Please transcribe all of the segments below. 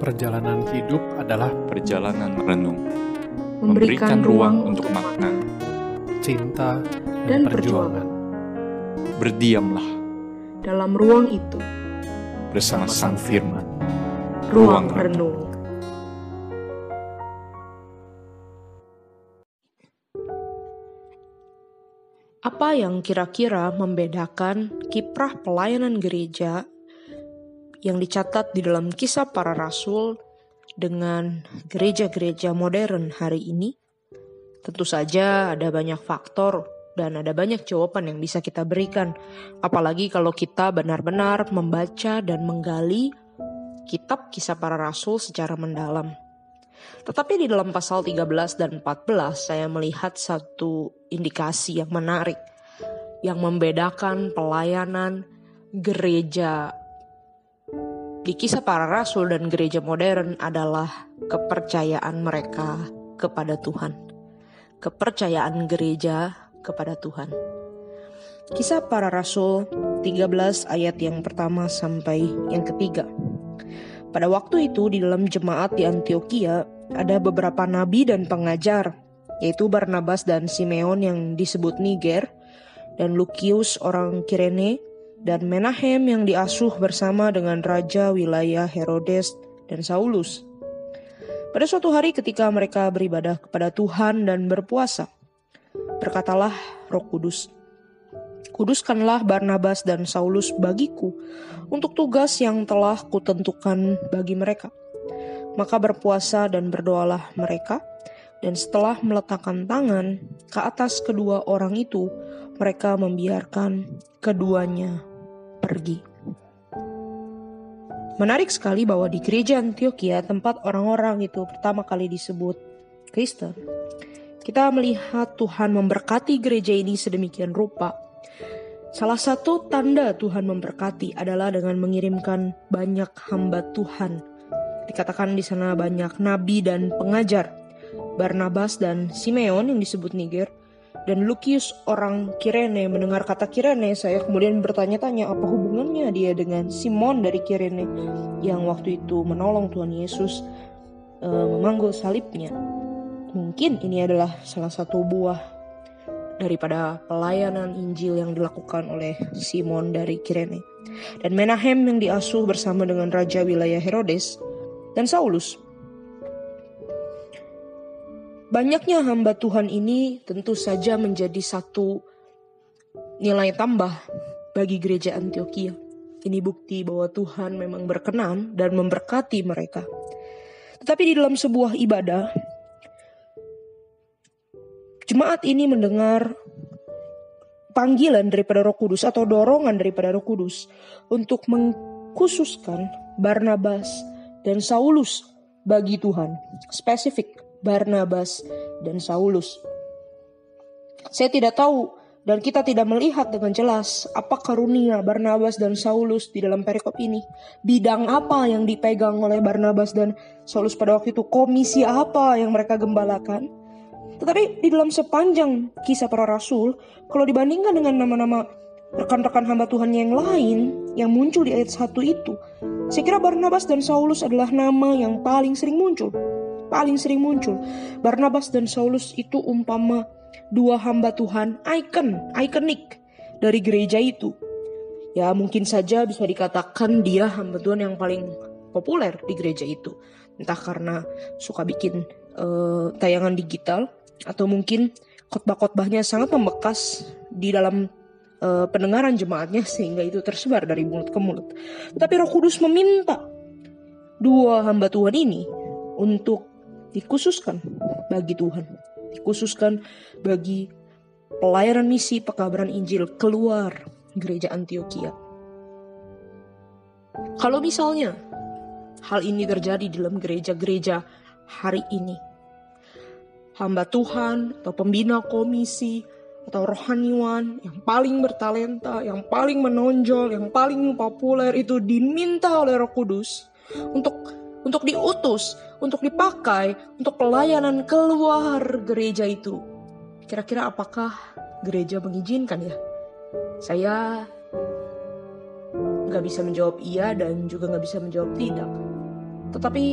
Perjalanan hidup adalah perjalanan renung, memberikan ruang untuk makna. cinta Dan dan, perjuangan. Berdiamlah dalam ruang itu, bersama Sang Firman. ruang Ruang renung. Apa yang kira-kira membedakan kiprah pelayanan gereja yang dicatat di dalam kisah para rasul dengan gereja-gereja modern hari ini? Tentu saja ada banyak faktor dan ada banyak jawaban yang bisa kita berikan. Apalagi kalau kita benar-benar membaca dan menggali kitab kisah para rasul secara mendalam. Tetapi di dalam pasal 13 dan 14 saya melihat satu indikasi yang menarik yang membedakan pelayanan gereja di kisah para rasul dan gereja modern adalah kepercayaan mereka kepada Tuhan. Kepercayaan gereja kepada Tuhan. Kisah para rasul 13 ayat yang pertama sampai yang ketiga. Pada waktu itu di dalam jemaat di Antioquia ada beberapa nabi dan pengajar, yaitu Barnabas dan Simeon yang disebut Niger, dan Lukius orang Kirene, dan Menahem yang diasuh bersama dengan raja wilayah Herodes dan Saulus. Pada suatu hari ketika mereka beribadah kepada Tuhan dan berpuasa, berkatalah Roh Kudus, Kuduskanlah Barnabas dan Saulus bagiku untuk tugas yang telah kutentukan bagi mereka. Maka berpuasa dan berdoalah mereka, dan setelah meletakkan tangan ke atas kedua orang itu, mereka membiarkan keduanya pergi. Menarik sekali bahwa di gereja Antioquia, tempat orang-orang itu pertama kali disebut Kristen, kita melihat Tuhan memberkati gereja ini sedemikian rupa Salah satu tanda Tuhan memberkati adalah dengan mengirimkan banyak hamba Tuhan. Dikatakan di sana banyak nabi dan pengajar. Barnabas dan Simeon yang disebut Niger dan Lukius orang Kirene mendengar kata Kirene saya kemudian bertanya-tanya apa hubungannya dia dengan Simon dari Kirene yang waktu itu menolong Tuhan Yesus uh, memanggul salibnya. Mungkin ini adalah salah satu buah daripada pelayanan Injil yang dilakukan oleh Simon dari Kirene. Dan Menahem yang diasuh bersama dengan Raja wilayah Herodes dan Saulus. Banyaknya hamba Tuhan ini tentu saja menjadi satu nilai tambah bagi gereja Antioquia. Ini bukti bahwa Tuhan memang berkenan dan memberkati mereka. Tetapi di dalam sebuah ibadah, Jemaat ini mendengar panggilan daripada Roh Kudus atau dorongan daripada Roh Kudus untuk mengkhususkan Barnabas dan Saulus bagi Tuhan. Spesifik Barnabas dan Saulus. Saya tidak tahu dan kita tidak melihat dengan jelas apa karunia Barnabas dan Saulus di dalam perikop ini. Bidang apa yang dipegang oleh Barnabas dan Saulus pada waktu itu, komisi apa yang mereka gembalakan. Tetapi di dalam sepanjang kisah para rasul, kalau dibandingkan dengan nama-nama rekan-rekan hamba Tuhan yang lain yang muncul di ayat 1 itu, saya kira Barnabas dan Saulus adalah nama yang paling sering muncul. Paling sering muncul. Barnabas dan Saulus itu umpama dua hamba Tuhan ikon, ikonik dari gereja itu. Ya mungkin saja bisa dikatakan dia hamba Tuhan yang paling populer di gereja itu. Entah karena suka bikin uh, tayangan digital atau mungkin khotbah-khotbahnya sangat membekas di dalam uh, pendengaran jemaatnya sehingga itu tersebar dari mulut ke mulut. Tetapi Roh Kudus meminta dua hamba Tuhan ini untuk dikhususkan bagi Tuhan, dikhususkan bagi pelayanan misi pekabaran Injil keluar gereja Antioquia. Kalau misalnya hal ini terjadi dalam gereja-gereja hari ini, hamba Tuhan atau pembina komisi atau rohaniwan yang paling bertalenta, yang paling menonjol, yang paling populer itu diminta oleh Roh Kudus untuk untuk diutus, untuk dipakai untuk pelayanan keluar gereja itu. Kira-kira apakah gereja mengizinkan ya? Saya nggak bisa menjawab iya dan juga nggak bisa menjawab tidak. Tetapi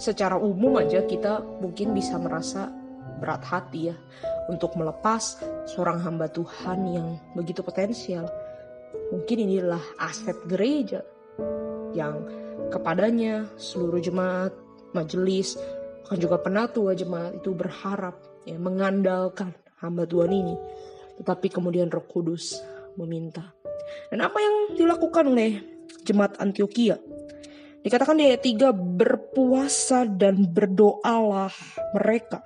secara umum aja kita mungkin bisa merasa berat hati ya untuk melepas seorang hamba Tuhan yang begitu potensial. Mungkin inilah aset gereja yang kepadanya seluruh jemaat, majelis, bahkan juga penatua jemaat itu berharap ya mengandalkan hamba Tuhan ini. Tetapi kemudian Roh Kudus meminta. Dan apa yang dilakukan oleh jemaat Antioquia? Dikatakan di ayat 3 berpuasa dan berdoalah mereka.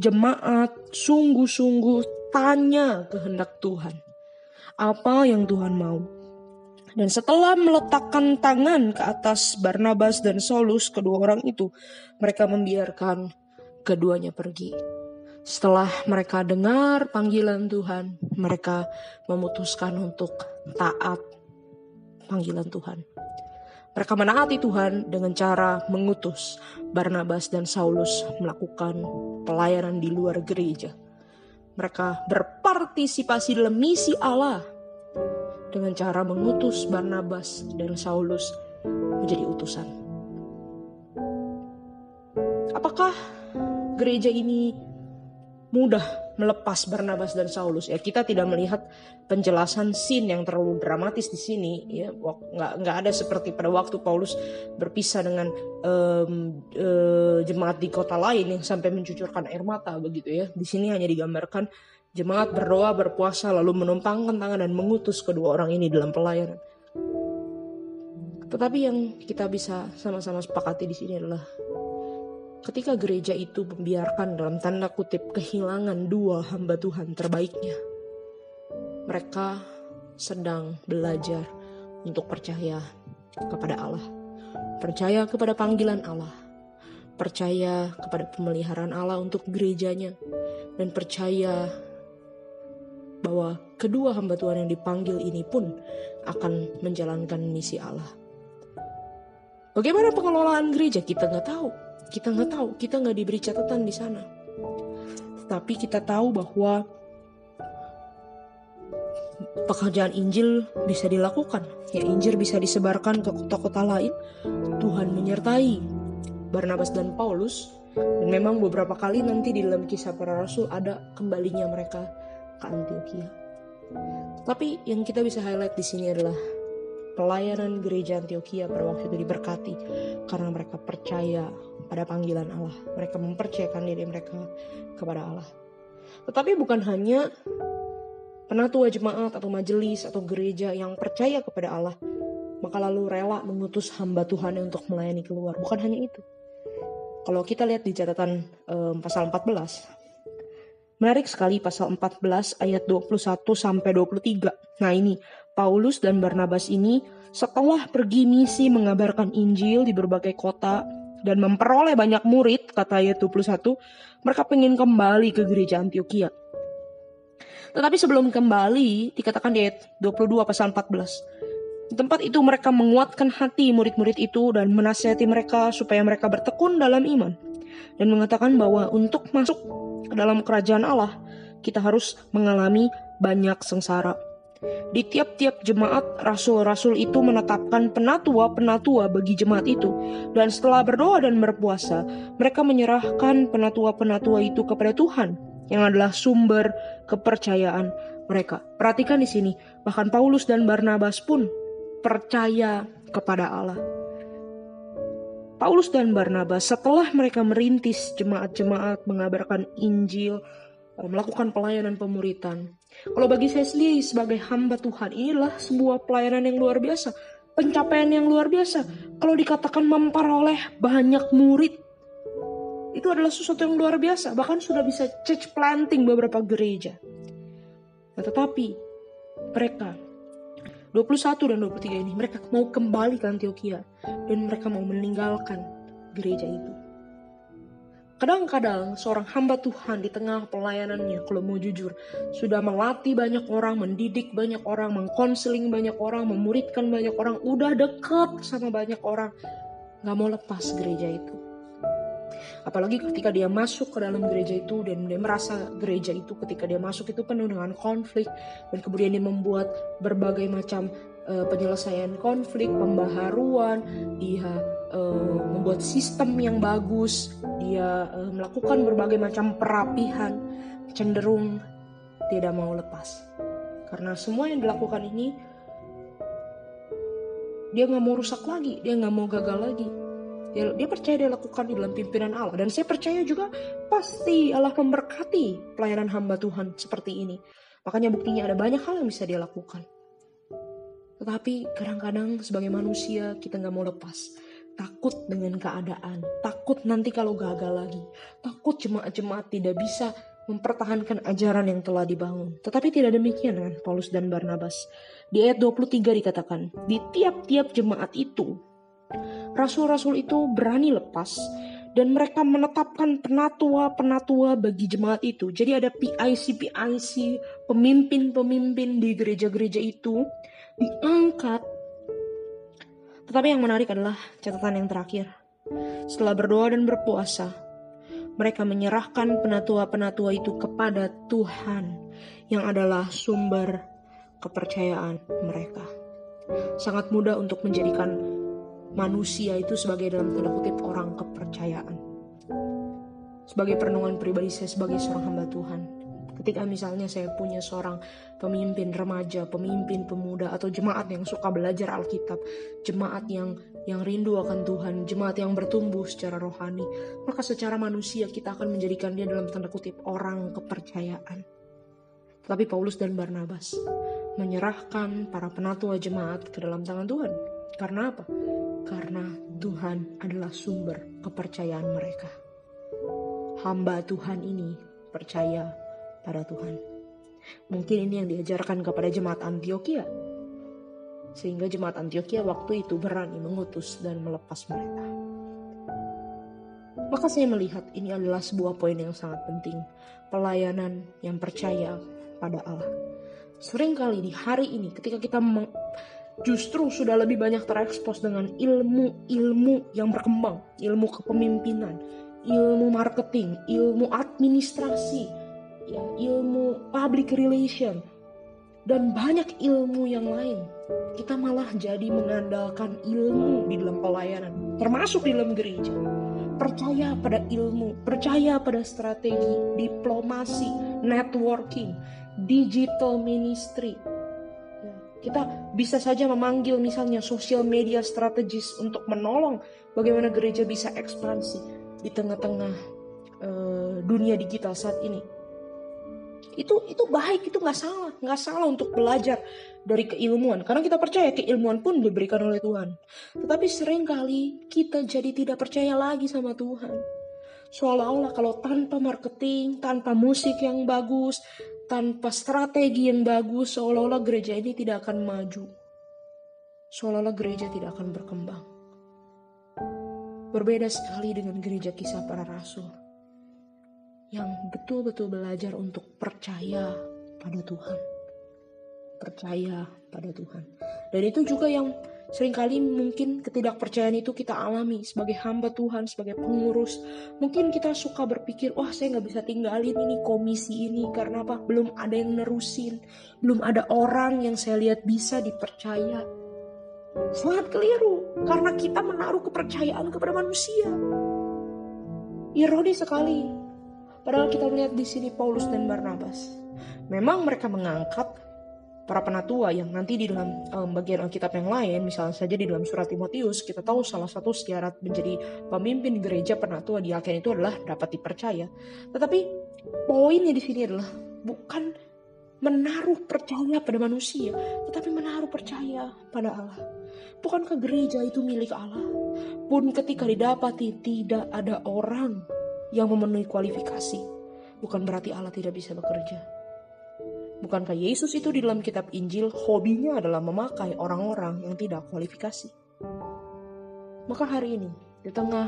Jemaat sungguh-sungguh tanya kehendak Tuhan. Apa yang Tuhan mau. Dan setelah meletakkan tangan ke atas Barnabas dan Saulus, kedua orang itu, mereka membiarkan keduanya pergi. Setelah mereka dengar panggilan Tuhan, mereka memutuskan untuk taat panggilan Tuhan. Mereka menaati Tuhan dengan cara mengutus Barnabas dan Saulus melakukan pelayanan di luar gereja. Mereka berpartisipasi dalam misi Allah dengan cara mengutus Barnabas dan Saulus menjadi utusan. Apakah gereja ini mudah melepas Barnabas dan Saulus? Ya kita tidak melihat penjelasan scene yang terlalu dramatis di sini. Ya nggak nggak ada seperti pada waktu Paulus berpisah dengan um, uh, jemaat di kota lain yang sampai mencucurkan air mata begitu ya. Di sini hanya digambarkan Jemaat berdoa, berpuasa, lalu menumpangkan tangan dan mengutus kedua orang ini dalam pelayanan. Tetapi yang kita bisa sama-sama sepakati di sini adalah ketika gereja itu membiarkan dalam tanda kutip kehilangan dua hamba Tuhan terbaiknya. Mereka sedang belajar untuk percaya kepada Allah. Percaya kepada panggilan Allah. Percaya kepada pemeliharaan Allah untuk gerejanya. Dan percaya bahwa kedua hamba Tuhan yang dipanggil ini pun akan menjalankan misi Allah. Bagaimana pengelolaan gereja kita nggak tahu, kita nggak tahu, kita nggak diberi catatan di sana. Tetapi kita tahu bahwa pekerjaan Injil bisa dilakukan, ya Injil bisa disebarkan ke kota-kota lain. Tuhan menyertai Barnabas dan Paulus dan memang beberapa kali nanti di dalam kisah para rasul ada kembalinya mereka ke Antioquia. Tapi yang kita bisa highlight di sini adalah pelayanan gereja Antioquia pada waktu itu diberkati karena mereka percaya pada panggilan Allah. Mereka mempercayakan diri mereka kepada Allah. Tetapi bukan hanya penatua jemaat atau majelis atau gereja yang percaya kepada Allah, maka lalu rela mengutus hamba Tuhan untuk melayani keluar. Bukan hanya itu. Kalau kita lihat di catatan um, pasal 14, Menarik sekali pasal 14 ayat 21 sampai 23. Nah ini, Paulus dan Barnabas ini setelah pergi misi mengabarkan Injil di berbagai kota dan memperoleh banyak murid, kata ayat 21, mereka ingin kembali ke gereja Antioquia. Tetapi sebelum kembali, dikatakan di ayat 22 pasal 14. Di tempat itu mereka menguatkan hati murid-murid itu dan menasihati mereka supaya mereka bertekun dalam iman. Dan mengatakan bahwa untuk masuk dalam kerajaan Allah, kita harus mengalami banyak sengsara. Di tiap-tiap jemaat, rasul-rasul itu menetapkan penatua-penatua bagi jemaat itu. Dan setelah berdoa dan berpuasa, mereka menyerahkan penatua-penatua itu kepada Tuhan, yang adalah sumber kepercayaan mereka. Perhatikan di sini, bahkan Paulus dan Barnabas pun percaya kepada Allah. Paulus dan Barnabas setelah mereka merintis jemaat-jemaat mengabarkan Injil, eh, melakukan pelayanan pemuritan. Kalau bagi saya sendiri sebagai hamba Tuhan, inilah sebuah pelayanan yang luar biasa, pencapaian yang luar biasa. Kalau dikatakan memperoleh banyak murid, itu adalah sesuatu yang luar biasa. Bahkan sudah bisa church planting beberapa gereja. Nah, tetapi mereka 21 dan 23 ini mereka mau kembali ke Antioquia dan mereka mau meninggalkan gereja itu. Kadang-kadang seorang hamba Tuhan di tengah pelayanannya, kalau mau jujur, sudah melatih banyak orang, mendidik banyak orang, mengkonseling banyak orang, memuridkan banyak orang, udah deket sama banyak orang, gak mau lepas gereja itu. Apalagi ketika dia masuk ke dalam gereja itu dan dia merasa gereja itu ketika dia masuk itu penuh dengan konflik dan kemudian dia membuat berbagai macam uh, penyelesaian konflik, pembaharuan, dia uh, membuat sistem yang bagus, dia uh, melakukan berbagai macam perapihan, cenderung tidak mau lepas. Karena semua yang dilakukan ini dia nggak mau rusak lagi, dia nggak mau gagal lagi. Dia, dia percaya dia lakukan di dalam pimpinan Allah dan saya percaya juga pasti Allah memberkati pelayanan hamba Tuhan seperti ini. Makanya buktinya ada banyak hal yang bisa dia lakukan. Tetapi kadang-kadang sebagai manusia kita nggak mau lepas. Takut dengan keadaan, takut nanti kalau gagal lagi, takut jemaat-jemaat tidak bisa mempertahankan ajaran yang telah dibangun. Tetapi tidak demikian dengan Paulus dan Barnabas. Di ayat 23 dikatakan, di tiap-tiap jemaat itu, rasul-rasul itu berani lepas dan mereka menetapkan penatua-penatua bagi jemaat itu. Jadi ada PIC-PIC, pemimpin-pemimpin di gereja-gereja itu diangkat. Tetapi yang menarik adalah catatan yang terakhir. Setelah berdoa dan berpuasa, mereka menyerahkan penatua-penatua itu kepada Tuhan yang adalah sumber kepercayaan mereka. Sangat mudah untuk menjadikan manusia itu sebagai dalam tanda kutip orang kepercayaan. Sebagai perenungan pribadi saya sebagai seorang hamba Tuhan, Ketika misalnya saya punya seorang pemimpin remaja, pemimpin pemuda atau jemaat yang suka belajar Alkitab, jemaat yang yang rindu akan Tuhan, jemaat yang bertumbuh secara rohani, maka secara manusia kita akan menjadikan dia dalam tanda kutip orang kepercayaan. Tetapi Paulus dan Barnabas menyerahkan para penatua jemaat ke dalam tangan Tuhan. Karena apa? Karena Tuhan adalah sumber kepercayaan mereka. Hamba Tuhan ini percaya pada Tuhan. Mungkin ini yang diajarkan kepada jemaat Antioquia. Sehingga jemaat Antioquia waktu itu berani mengutus dan melepas mereka. Maka saya melihat ini adalah sebuah poin yang sangat penting. Pelayanan yang percaya pada Allah. Seringkali di hari ini ketika kita justru sudah lebih banyak terekspos dengan ilmu-ilmu yang berkembang, ilmu kepemimpinan, ilmu marketing, ilmu administrasi, ya, ilmu public relation, dan banyak ilmu yang lain. Kita malah jadi mengandalkan ilmu di dalam pelayanan, termasuk di dalam gereja. Percaya pada ilmu, percaya pada strategi, diplomasi, networking, digital ministry. Kita bisa saja memanggil misalnya sosial media strategis untuk menolong bagaimana gereja bisa ekspansi di tengah-tengah uh, dunia digital saat ini. Itu itu baik itu nggak salah nggak salah untuk belajar dari keilmuan. Karena kita percaya keilmuan pun diberikan oleh Tuhan. Tetapi sering kali kita jadi tidak percaya lagi sama Tuhan. Seolah-olah kalau tanpa marketing tanpa musik yang bagus tanpa strategi yang bagus seolah-olah gereja ini tidak akan maju seolah-olah gereja tidak akan berkembang berbeda sekali dengan gereja kisah para rasul yang betul-betul belajar untuk percaya pada Tuhan. Percaya pada Tuhan. Dan itu juga yang sering kali mungkin ketidakpercayaan itu kita alami sebagai hamba Tuhan, sebagai pengurus. Mungkin kita suka berpikir, wah saya nggak bisa tinggalin ini komisi ini karena apa? Belum ada yang nerusin, belum ada orang yang saya lihat bisa dipercaya. Sangat keliru karena kita menaruh kepercayaan kepada manusia. Ironis sekali, Padahal kita melihat di sini Paulus dan Barnabas. Memang mereka mengangkat para penatua yang nanti di dalam um, bagian Alkitab yang lain, misalnya saja di dalam surat Timotius, kita tahu salah satu syarat menjadi pemimpin gereja penatua di akhir itu adalah dapat dipercaya. Tetapi poinnya di sini adalah bukan menaruh percaya pada manusia, tetapi menaruh percaya pada Allah. Bukankah gereja itu milik Allah? Pun ketika didapati tidak ada orang yang memenuhi kualifikasi, bukan berarti Allah tidak bisa bekerja. Bukankah Yesus itu di dalam kitab Injil hobinya adalah memakai orang-orang yang tidak kualifikasi? Maka hari ini, di tengah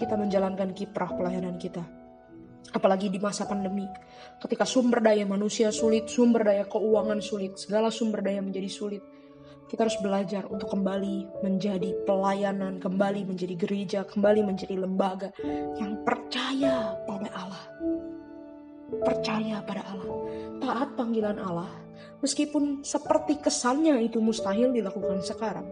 kita menjalankan kiprah pelayanan kita, apalagi di masa pandemi, ketika sumber daya manusia sulit, sumber daya keuangan sulit, segala sumber daya menjadi sulit, kita harus belajar untuk kembali menjadi pelayanan, kembali menjadi gereja, kembali menjadi lembaga yang percaya pada Allah. Percaya pada Allah, taat panggilan Allah, meskipun seperti kesannya itu mustahil dilakukan sekarang.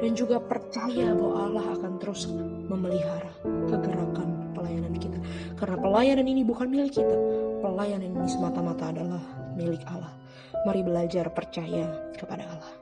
dan juga percaya bahwa Allah akan terus memelihara kegerakan pelayanan kita. Karena pelayanan ini bukan milik kita, pelayanan ini semata-mata adalah milik Allah. Mari belajar percaya kepada Allah.